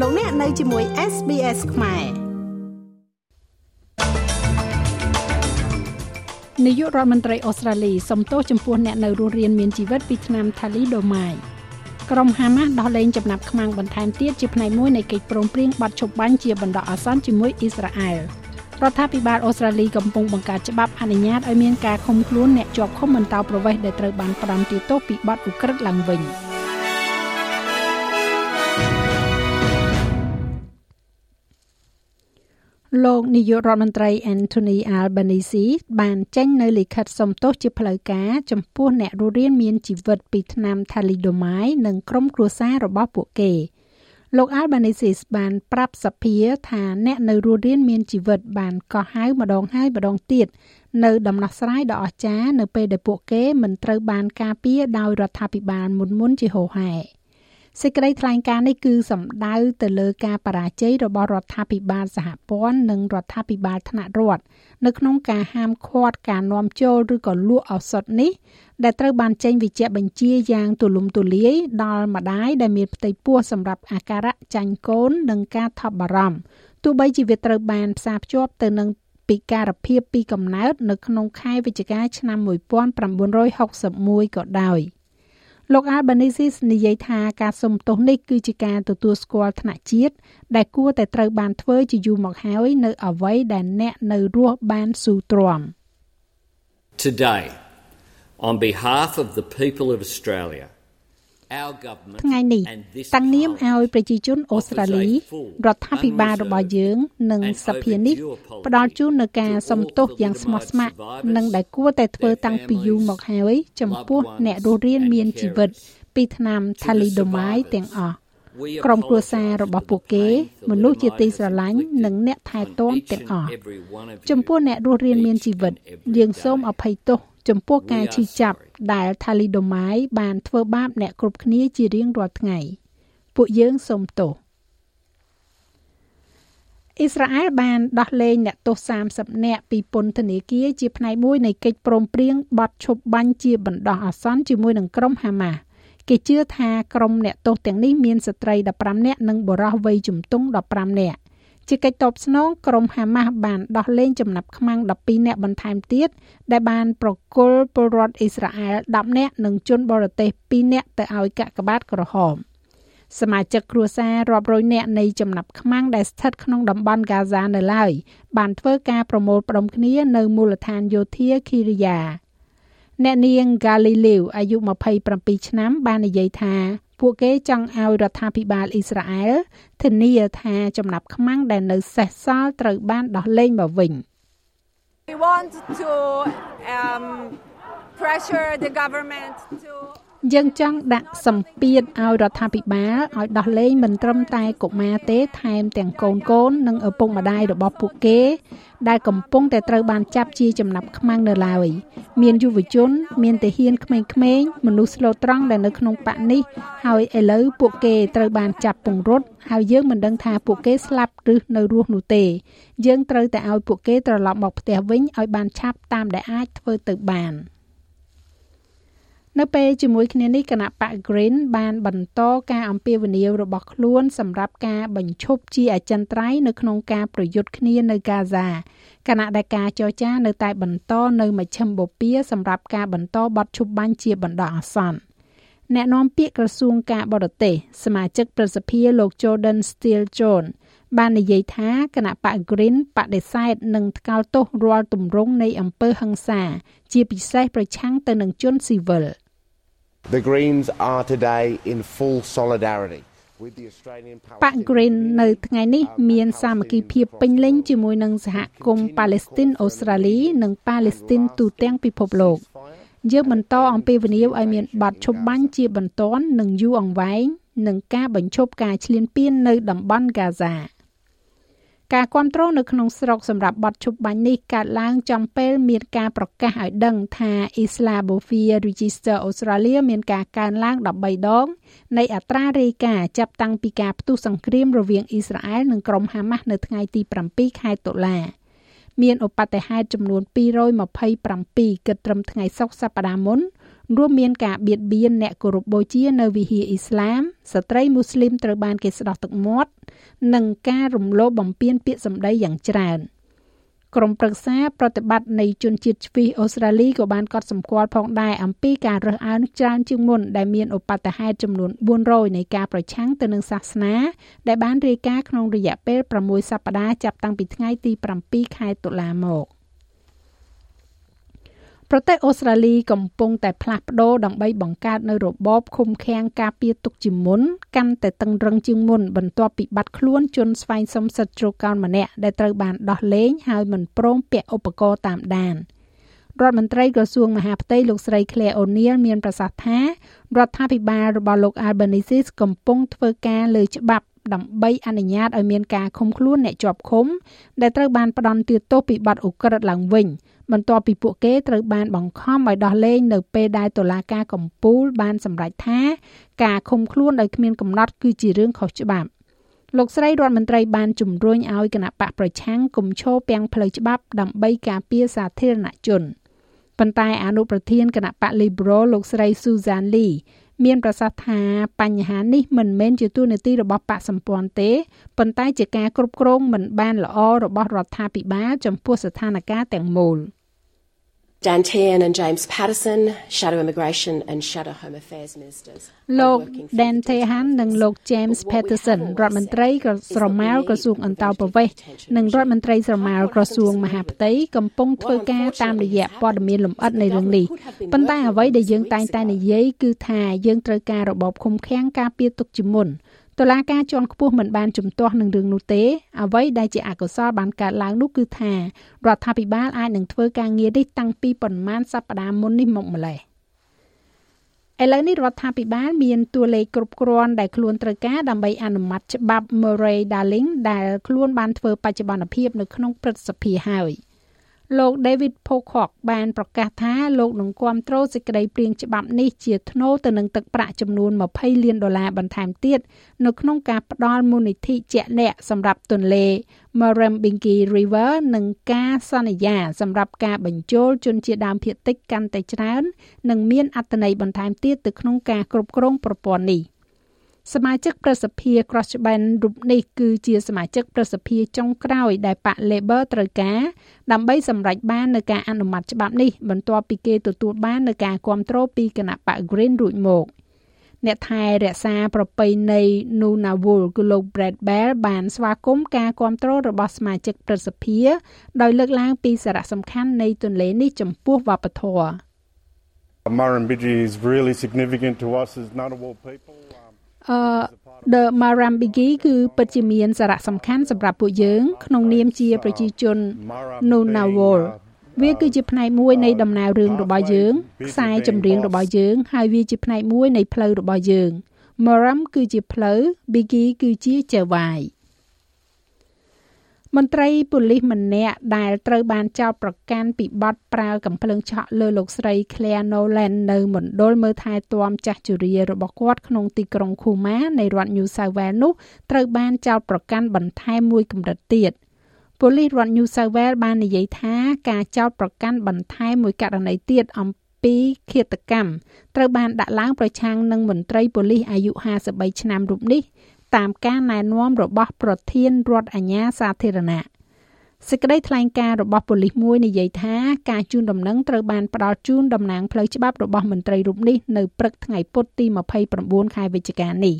លោកអ្នកនៅជាមួយ SBS ខ្មែរនាយករដ្ឋមន្ត្រីអូស្ត្រាលីសំទោសចំពោះអ្នកនៅរស់រានមានជីវិតពីឆ្នាំថាលីដូម៉ាយក្រុមហាម៉ាស់ដោះលែងចំណាប់ខ្មាំងបន្ថែមទៀតជាផ្នែកមួយនៃកិច្ចព្រមព្រៀងបាត់ឈប់បាញ់ជាបណ្ដោះអាសន្នជាមួយអ៊ីស្រាអែលរដ្ឋាភិបាលអូស្ត្រាលីកំពុងបង្កើតច្បាប់អនុញ្ញាតឲ្យមានការឃុំខ្លួនអ្នកជាប់ឃុំបន្តប្រវេសន៍ដែលត្រូវបានផ្ដន្ទាទោសពីបទឧក្រិដ្ឋឡើងវិញ លោកនាយករដ្ឋមន្ត្រី Anthony Albanese បានចេញនៅលិខិតសុំទោសជាផ្លូវការចំពោះអ្នករស់រានមានជីវិតពីថ្នាំ Thalidomide និងក្រុមគ្រួសាររបស់ពួកគេ។លោក Albanese បានប្រាប់សភាថាអ្នកនៅរស់រានមានជីវិតបានកោះហៅម្ដងហើយម្ដងទៀតនៅដំណោះស្រាយដ៏អស្ចារ្យនៅពេលដែលពួកគេមិនត្រូវបានការពារដោយរដ្ឋាភិបាលមុនមុនជាហូរហែ សេចក្តីថ្លែងការណ៍នេះគឺសំដៅទៅលើការបរាជ័យរបស់រដ្ឋាភិបាលសហព័ន្ធនិងរដ្ឋាភិបាលថ្នាក់រដ្ឋនៅក្នុងការហាមឃាត់ការនាំចូលឬក៏លក់ឱសថនេះដែលត្រូវបានចេញវិជ្ជាបញ្ជាយ៉ាងទូលំទូលាយដល់ម្ដាយដែលមានផ្ទៃពោះសម្រាប់អាការៈចាញ់កូននិងការថប់បារម្ភទោះបីជាវាត្រូវបានផ្សារភ្ជាប់ទៅនឹងពិការភាពពីកំណើតនៅក្នុងខែវិច្ឆិកាឆ្នាំ1961ក៏ដោយ លោក Albanese និយាយថាការសុំទោសនេះគឺជាការទទួលស្គាល់ថ្នាក់ជាតិដែលគួរតែត្រូវបានធ្វើជាយូរមកហើយនៅអ្វីដែលអ្នកនៅរស់បានស៊ូទ្រាំ Today on behalf of the people of Australia ថ្ងៃនេះតាំងនាមឲ្យប្រជាជនអូស្ត្រាលីរដ្ឋាភិបាលរបស់យើង និងសភានេះផ្ដល់ជូននូវការសំទោសយ៉ាងស្មោះស្ម័គ្រនិងដែលគួរតែធ្វើតាំងពីយូរមកហើយ ចំពោះអ្នករស់រានមានជីវិត ពីថ្នាំ Thalidomide ទាំងអស់ក្រុមគ្រួសាររបស់ពួកគេ មនុស្សជាទីស្រឡាញ់និងអ្នកថែទាំទាំងអស់ចំពោះអ្នករស់រានមានជីវិត យើងសូមអភ័យទោស ចំពោះការឈឺចាប់ដែលថាលីដូម៉ាយបានធ្វើបាបអ្នកគ្រប់គ្នាជារៀងរាល់ថ្ងៃពួកយើងសូមទោសអ៊ីស្រាអែលបានដោះលែងអ្នកទោស30នាក់ពីពន្ធនាគារជាផ្នែកមួយនៃកិច្ចព្រមព្រៀងបទឈប់បាញ់ជាបណ្ដោះអាសន្នជាមួយនឹងក្រុមហាម៉ាស់គេជឿថាក្រុមអ្នកទោសទាំងនេះមានស្ត្រី15នាក់និងបុរសវ័យជំទង់15នាក់ ជាកិច្ចតបស្នងក្រុមហាម៉ាស់បានដោះលែងចំណាប់ខ្មាំង12នាក់បន្ថែមទៀតដែលបានប្រគល់ពលរដ្ឋអ៊ីស្រាអែល10នាក់និងជនបរទេស2នាក់ទៅឲ្យកាកបាទក្រហមសមាជិកគ្រួសាររាប់រយនាក់នៃចំណាប់ខ្មាំងដែលស្ថិតក្នុងតំបន់ហ្គាហ្សានៅឡើយបានធ្វើការប្រមូលផ្ដុំគ្នានៅមូលដ្ឋានយោធាឃីរីយ៉ាអ្នកនាង Galileo អាយុ27ឆ្នាំបាននិយាយថា ពួកគេចង់ឲ្យរដ្ឋាភិបាលអ៊ីស្រាអែលធានាថាចំណាប់ខ្មាំងដែលនៅសេសសល់ត្រូវបានដោះលែងមកវិញ We want to um pressure the government to យើងចង់ដាក់សម្ពាធឲ្យរដ្ឋាភិបាលឲ្យដោះលែងមិនត្រឹមតែកុមារទេថែមទាំងកូនកូននិងឪពុកម្ដាយរបស់ពួកគេ ដែលកំពុងតែត្រូវបានចាប់ជាចំណាប់ខ្មាំងនៅឡើយមានយុវជន មានទាហានក្មេងៗមនុស្សស្លូតត្រង់ដែលនៅក្នុងបកនេះហើយឥឡូវពួកគេត្រូវបានចាប់ពង្រត់ហើយយើងមិនដឹងថាពួកគេស្លាប់ឬនៅរស់នោះទេ យើងត្រូវតែឲ្យពួកគេត្រឡប់មកផ្ទះវិញឲ្យបានឆាប់តាមដែលអាចធ្វើទៅបាន។ នៅពេលជាមួយគ្នានេះគណៈបក Green បានបន្តការអំពាវនាវរបស់ខ្លួនសម្រាប់ការបញ្ឈប់ជាអចិន្ត្រៃយ៍នៅក្នុងការប្រយុទ្ធគ្នានៅកាហ្សាគណៈដែលការចរចានៅតែបន្តនៅមជ្ឈិមបូព៌ាសម្រាប់ការបន្តបទឈប់បាញ់ជាបណ្ដោះអាសន្នអ្នកនាំពាក្យក្រសួងការបរទេសសមាជិកប្រសិទ្ធិលោក Jordan Steele John បាននិយាយថាគណៈបក Green បដិសេធនឹងថ្កោលទោសរាល់ទម្រង់នៃអំពើហិង្សា ជាពិសេសប្រឆាំងទៅនឹងជនស៊ីវិល។ The Greens are today in full solidarity បក Green នៅថ្ងៃនេះមានសាមគ្គីភាពពេញលេញជាមួយនឹងសហគមន៍ប៉ាឡេស្ទីនអូស្ត្រាលី និងប៉ាឡេស្ទីនទូទាំងពិភពលោកយើងបន្តអំពាវនាវឲ្យមានបទឈប់បាញ់ជាបន្ទាន់និងយូរអង្វែងនិងការបញ្ឈប់ការឈ្លានពាននៅតំបន់ហ្គាហ្សា ការគ្រប់គ្រងនៅក្នុងស្រុកសម្រាប់បទឈប់បាញ់នេះកើតឡើងចំពេលមានការប្រកាសឲ្យដឹងថា Islamophobia Register Australia មានការកើនឡើង13ដងនៃអត្រារាយការណ៍ចាប់តាំងពីការផ្ទុះសង្គ្រាមរវាងអ៊ីស្រាអែលនិងក្រុមហាម៉ាស់នៅថ្ងៃទី7ខែតុលាមានឧបទ្ទហេតុចំនួន227គិតត្រឹមថ្ងៃសុក្រសប្តាហ៍មុន រួមមានការបៀតបៀនអ្នកគោរពបូជានៅវិហារអ៊ីស្លាម ស្ត្រីមូស្លីមត្រូវបានគេស្ដោះទឹកមាត់ និងការរំលោភបំពានពាក្យសម្ដីយ៉ាងច្រើន។ក្រុមប្រឹក្សាប្រតិបត្តិនៃជនជាតិជ្វីសអូស្ត្រាលីក៏បានកត់សម្គាល់ផងដែរអំពីការរើសអើងច្រើនជាងមុនដែលមានឧបតហេតុចំនួន400នៃការប្រឆាំងទៅនឹងសាសនា ដែលបានរាយការណ៍ក្នុងរយៈពេល6សប្តាហ៍ចាប់តាំងពីថ្ងៃទី7ខែតុលាមក។ ប្រទេសអូស្ត្រាលីកំពុងតែផ្លាស់ប្ដូរដើម្បីបង្កើតនៅរបបឃុំឃាំងការពារទុកជាមុនកាន់តែតឹងរឹងជាងមុនបន្ទាប់ពីបាត់ខ្លួនជនស្វែងសុំសិទ្ធិជ្រកកោនម្នាក់ដែលត្រូវបានដោះលែងហើយមិនព្រមពាក់ឧបករណ៍តាមដានរដ្ឋមន្ត្រីក្រសួងមហាផ្ទៃលោកស្រី Claire O'Neil មានប្រសាសន៍ថារដ្ឋាភិបាលរបស់លោក Albanese កំពុងធ្វើការលើច្បាប់ ដើម្បីអនុញ្ញាតឲ្យមានការឃុំខ្លួនអ្នកជាប់ឃុំដែលត្រូវបានផ្ដន្ទាទោសពីបទឧក្រិដ្ឋឡើងវិញបន្ទាប់ពីពួកគេត្រូវបានបង្ខំឲ្យដោះលែងនៅពេលដែលតុលាការកំពូលបានសម្រេចថា ការឃុំខ្លួនដោយគ្មានកំណត់គឺជារឿងខុសច្បាប់លោកស្រីរដ្ឋមន្ត្រីបានជំរុញឲ្យគណៈបកប្រឆាំងគំឈរពាំងផ្លូវច្បាប់ដើម្បីការពារសាធារណជនប៉ុន្តែអនុប្រធានគណៈបក Liberal លោកស្រី Susan Lee មានប្រសាសន៍ថាបញ្ហានេះមិនមែនជាទូនាទីរបស់បកសម្ព័ន្ធទេប៉ុន្តែជាការគ្រប់គ្រងមិនបានល្អរបស់រដ្ឋាភិបាលចំពោះស្ថានភាពទាំងមូល។ Dan Tehan and James Patterson, Shadow Immigration and Shadow Home Affairs Ministers. លោក Dan Tehan និងលោក James Patterson រដ្ឋមន្ត្រីស្រមាលក្រសួងអន្តោប្រវេសន៍និងរដ្ឋមន្ត្រីស្រមាលក្រសួងមហាផ្ទៃកំពុងធ្វើការតាមរយៈព័ត៌មានលម្អិតនៃរឿងនេះប៉ុន្តែអ្វីដែលយើងតែងតែនិយាយគឺថាយើងត្រូវការរបបឃុំឃាំងការពារទុកជាមុន តុលាការជាន់ខ្ពស់មិនបានជំទាស់នឹងរឿងនោះទេអ្វីដែលជាអកុសលបានកើតឡើងនោះគឺថារដ្ឋាភិបាលអាចនឹងធ្វើការងារនេះតាំងពីប៉ុន្មានសប្តាហ៍មុននេះមកម្លេះឥឡូវនេះរដ្ឋាភិបាលមានតួលេខគ្រប់គ្រាន់ដែលខ្លួនត្រូវការដើម្បីអនុម័តច្បាប់ Murray Darling ដែលខ្លួនបានធ្វើបច្ចុប្បន្នភាពនៅក្នុងព្រឹទ្ធសភាហើយ។ លោក David Pocock បានប្រកាសថាលោកនឹងគ្រប់គ្រងសេចក្តីព្រាងច្បាប់នេះជាថ្នូរទៅនឹងទឹកប្រាក់ចំនួន20លានដុល្លារបន្ថែមទៀតនៅក្នុងការផ្តល់មូលនិធិជាក់លាក់សម្រាប់ទន្លេ Murrumbidgee River និងការសន្យាសម្រាប់ការបញ្ចូលជនជាដើមភាគតិចកាន់តែច្រើន និងមានអត្ថន័យបន្ថែមទៀតទៅក្នុងការគ្រប់គ្រងប្រព័ន្ធនេះ។ សមាជិកប្រសិទ្ធិ Crossband រូបនេះគឺជាសមាជិកប្រសិទ្ធិចុងក្រោយដែលបក Labor ត្រូវការដើម្បីសម្រេចបាននៅការអនុម័តច្បាប់នេះបន្ទាប់ពីគេទទួលបាននៅការគ្រប់គ្រងពីគណៈបក Green រួចមកអ្នកថែរក្សាប្រពៃណី Nunavut គឺលោក Brad Bell បានស្វាគមន៍ការគ្រប់គ្រងរបស់សមាជិកប្រសិទ្ធិដោយលើកឡើងពីសារៈសំខាន់នៃទន្លេនេះចំពោះវប្បធម៌ Murrumbidgee is really significant to us as Ngunnawal people អឺ The Marambigi គឺពិតជាមានសារៈសំខាន់សម្រាប់ពួកយើង ក្នុងនាមជាប្រជាជន Nunavut វាគឺជាផ្នែកមួយនៃដំណើររឿងរបស់យើង ខ្សែចម្រៀងរបស់យើង ហើយវាជាផ្នែកមួយនៃផ្លូវរបស់យើង Maram គឺជាផ្លូវ Biggie គឺជាចៅវាយ មន្ត្រីប៉ូលីសម្នាក់ដែលត្រូវបានចោទប្រកាន់ពីបទប្រើកំភ្លើងឆក់លើលោកស្រី Claire Nolan នៅមណ្ឌលមើលថែទាំចាស់ជរារបស់គាត់ក្នុងទីក្រុង Khuma នៃរដ្ឋ New South Wales នោះត្រូវបានចោទប្រកាន់បន្ថែមមួយកម្រិតទៀតប៉ូលីសរដ្ឋ New South Wales បាននិយាយថាការចោទប្រកាន់បន្ថែមមួយករណីទៀតអំពីឃាតកម្មត្រូវបានដាក់ឡើងប្រឆាំងនឹងមន្ត្រីប៉ូលីសអាយុ53ឆ្នាំរូបនេះ តាមការណែនាំរបស់ប្រធានរដ្ឋអាជ្ញាសាធារណៈសេចក្តីថ្លែងការណ៍របស់ប៉ូលីសមួយនិយាយថាការជូនដំណឹងត្រូវបានផ្ដល់ជូនតំណាងផ្លូវច្បាប់របស់មន្ត្រីរូបនេះនៅព្រឹកថ្ងៃពុធទី29ខែវិច្ឆិកានេះ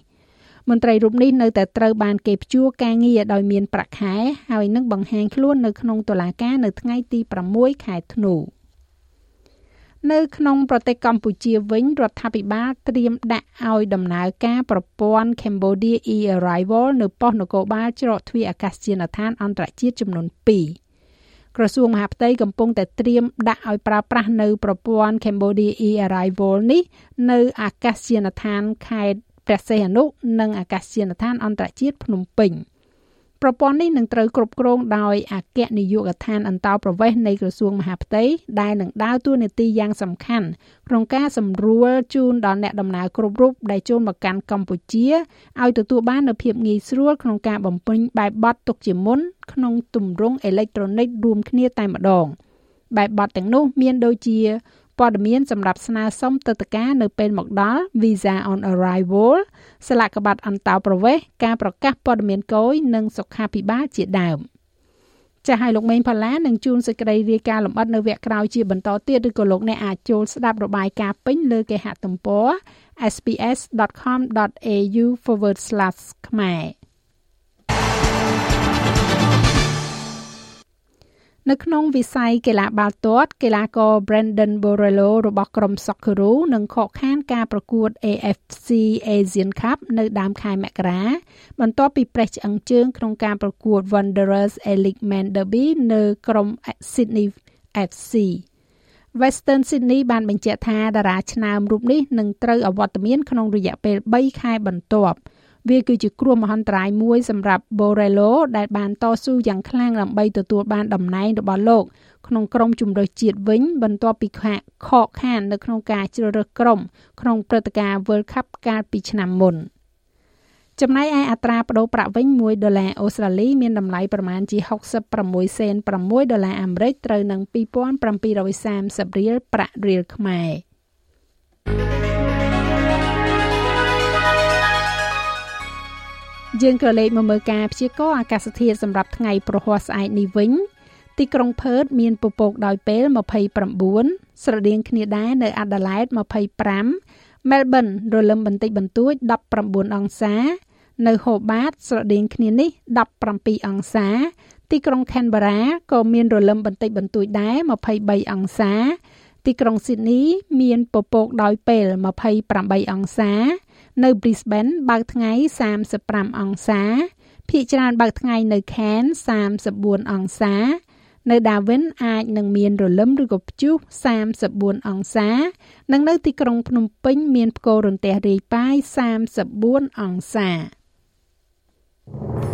មន្ត្រីរូបនេះនៅតែត្រូវបានគេព្យួរការងារដោយមានប្រាក់ខែហើយនឹងបង្ហាញខ្លួននៅក្នុងតុលាការនៅថ្ងៃទី6ខែធ្នូ។ នៅក្នុងប្រទេសកម្ពុជាវិញរដ្ឋាភិបាលត្រៀមដាក់ឲ្យដំណើរការប្រព័ន្ធ Cambodia e-arrival នៅប៉ុស្តិ៍នគរបាលច្រកទ្វារអាកាសយានដ្ឋានអន្តរជាតិចំនួន2ក្រសួងមហាផ្ទៃកំពុងតែត្រៀមដាក់ឲ្យប្រើប្រាស់នៅប្រព័ន្ធ Cambodia e-arrival នេះនៅអាកាសយានដ្ឋានខេត្តព្រះសីហនុនិងអាកាសយានដ្ឋានអន្តរជាតិភ្នំពេញ។ ប្រព័ន្ធនេះនឹងត្រូវគ្រប់គ្រងដោយអគ្គនាយកដ្ឋានអន្តោប្រវេសន៍នៃក្រសួងមហាផ្ទៃដែលនឹងដើរតួនាទីយ៉ាងសំខាន់ក្នុងការសម្រួលជូនដល់អ្នកដំណើរគ្រប់រូបដែលចូលមកកាន់កម្ពុជាឲ្យទទួលបាននូវភាពងាយស្រួលក្នុងការបំពេញបែបបទទុកជាមុនក្នុងទម្រង់អេឡិចត្រូនិករួមគ្នាតែម្ដងបែបបទទាំងនោះមានដូចជា ព័ត៌មានសម្រាប់ស្នើសុំទឹកតការនៅពេលមកដល់ Visa on Arrival ស្លាកក្បាត់អន្តោប្រវេសន៍ការប្រកាសព័ត៌មានគយនិងសុខាភិបាលជាដើមចាស់ឲ្យលោកមេងផល្លានឹងជួនសេចក្តីរាយការណ៍លម្អិតនៅវគ្គក្រោយជាបន្តទៀតឬក៏លោកអ្នកអាចចូលស្ដាប់របាយការណ៍ពេញលើគេហទំព័រ sps.com.au/ ខ្មែរ នៅក្នុងវិស័យកីឡាបាល់ទាត់កីឡាករ Brandon Borrello របស់ក្រុម Socceroo នឹងខកខានការប្រកួត AFC Asian Cup នៅដើមខែមករាបន្ទាប់ពីប្រេះឆ្អឹងជើងក្នុងការប្រកួត Wanderers A-League Men Derby នៅក្រុម Sydney FC Western Sydney បានបញ្ជាក់ថាតារាឆ្នើមរូបនេះនឹងត្រូវអវត្តមានក្នុងរយៈពេល3ខែបន្ទាប់ វាគឺជាគ្រោះមហន្តរាយមួយសម្រាប់ Borrello ដែលបានតស៊ូយ៉ាងខ្លាំងដើម្បីទទួលបានតំណែងរបស់លោកក្នុងក្រុមជម្រើសជាតិវិញ បន្ទាប់ពីខកខាននៅក្នុងការជ្រើសរើសក្រុមក្នុងព្រឹត្តិការណ៍ World Cup កាលពីឆ្នាំមុនចំណែកឯអត្រាប្តូរប្រាក់វិញ1ដុល្លារអូស្ត្រាលីមានតម្លៃប្រមាណជា66សេន6ដុល្លារអាមេរិកត្រូវនឹង2730រៀលប្រាក់រៀលខ្មែរ យើងក៏លេខមកមើលការព្យាករណ៍អាកាសធាតុសម្រាប់ថ្ងៃប្រហ័សស្អែកនេះវិញទីក្រុងផឺតមានពពកដោយពេល29ស្រដៀងគ្នាដែរនៅអាដាលេដ25មែលប៊នរលឹមបន្តិចបន្តួច19អង្សានៅហូបាតស្រដៀងគ្នានេះ17អង្សា ទីក្រុងខេនបារ៉ាក៏មានរលឹមបន្តិចបន្តួចដែរ23អង្សា ទីក្រុងស៊ីដនីមានពពកដោយពេល28អង្សា នៅ Brisbane បើកថ្ងៃ35អង្សាភាគច្រើនបើកថ្ងៃនៅ Cairns 34អង្សា នៅ Darwin អាចនឹងមានរលឹមឬក៏ព្យុះ34អង្សា និងនៅទីក្រុងភ្នំពេញមានផ្គររន្ទះរាយប៉ាយ34អង្សាច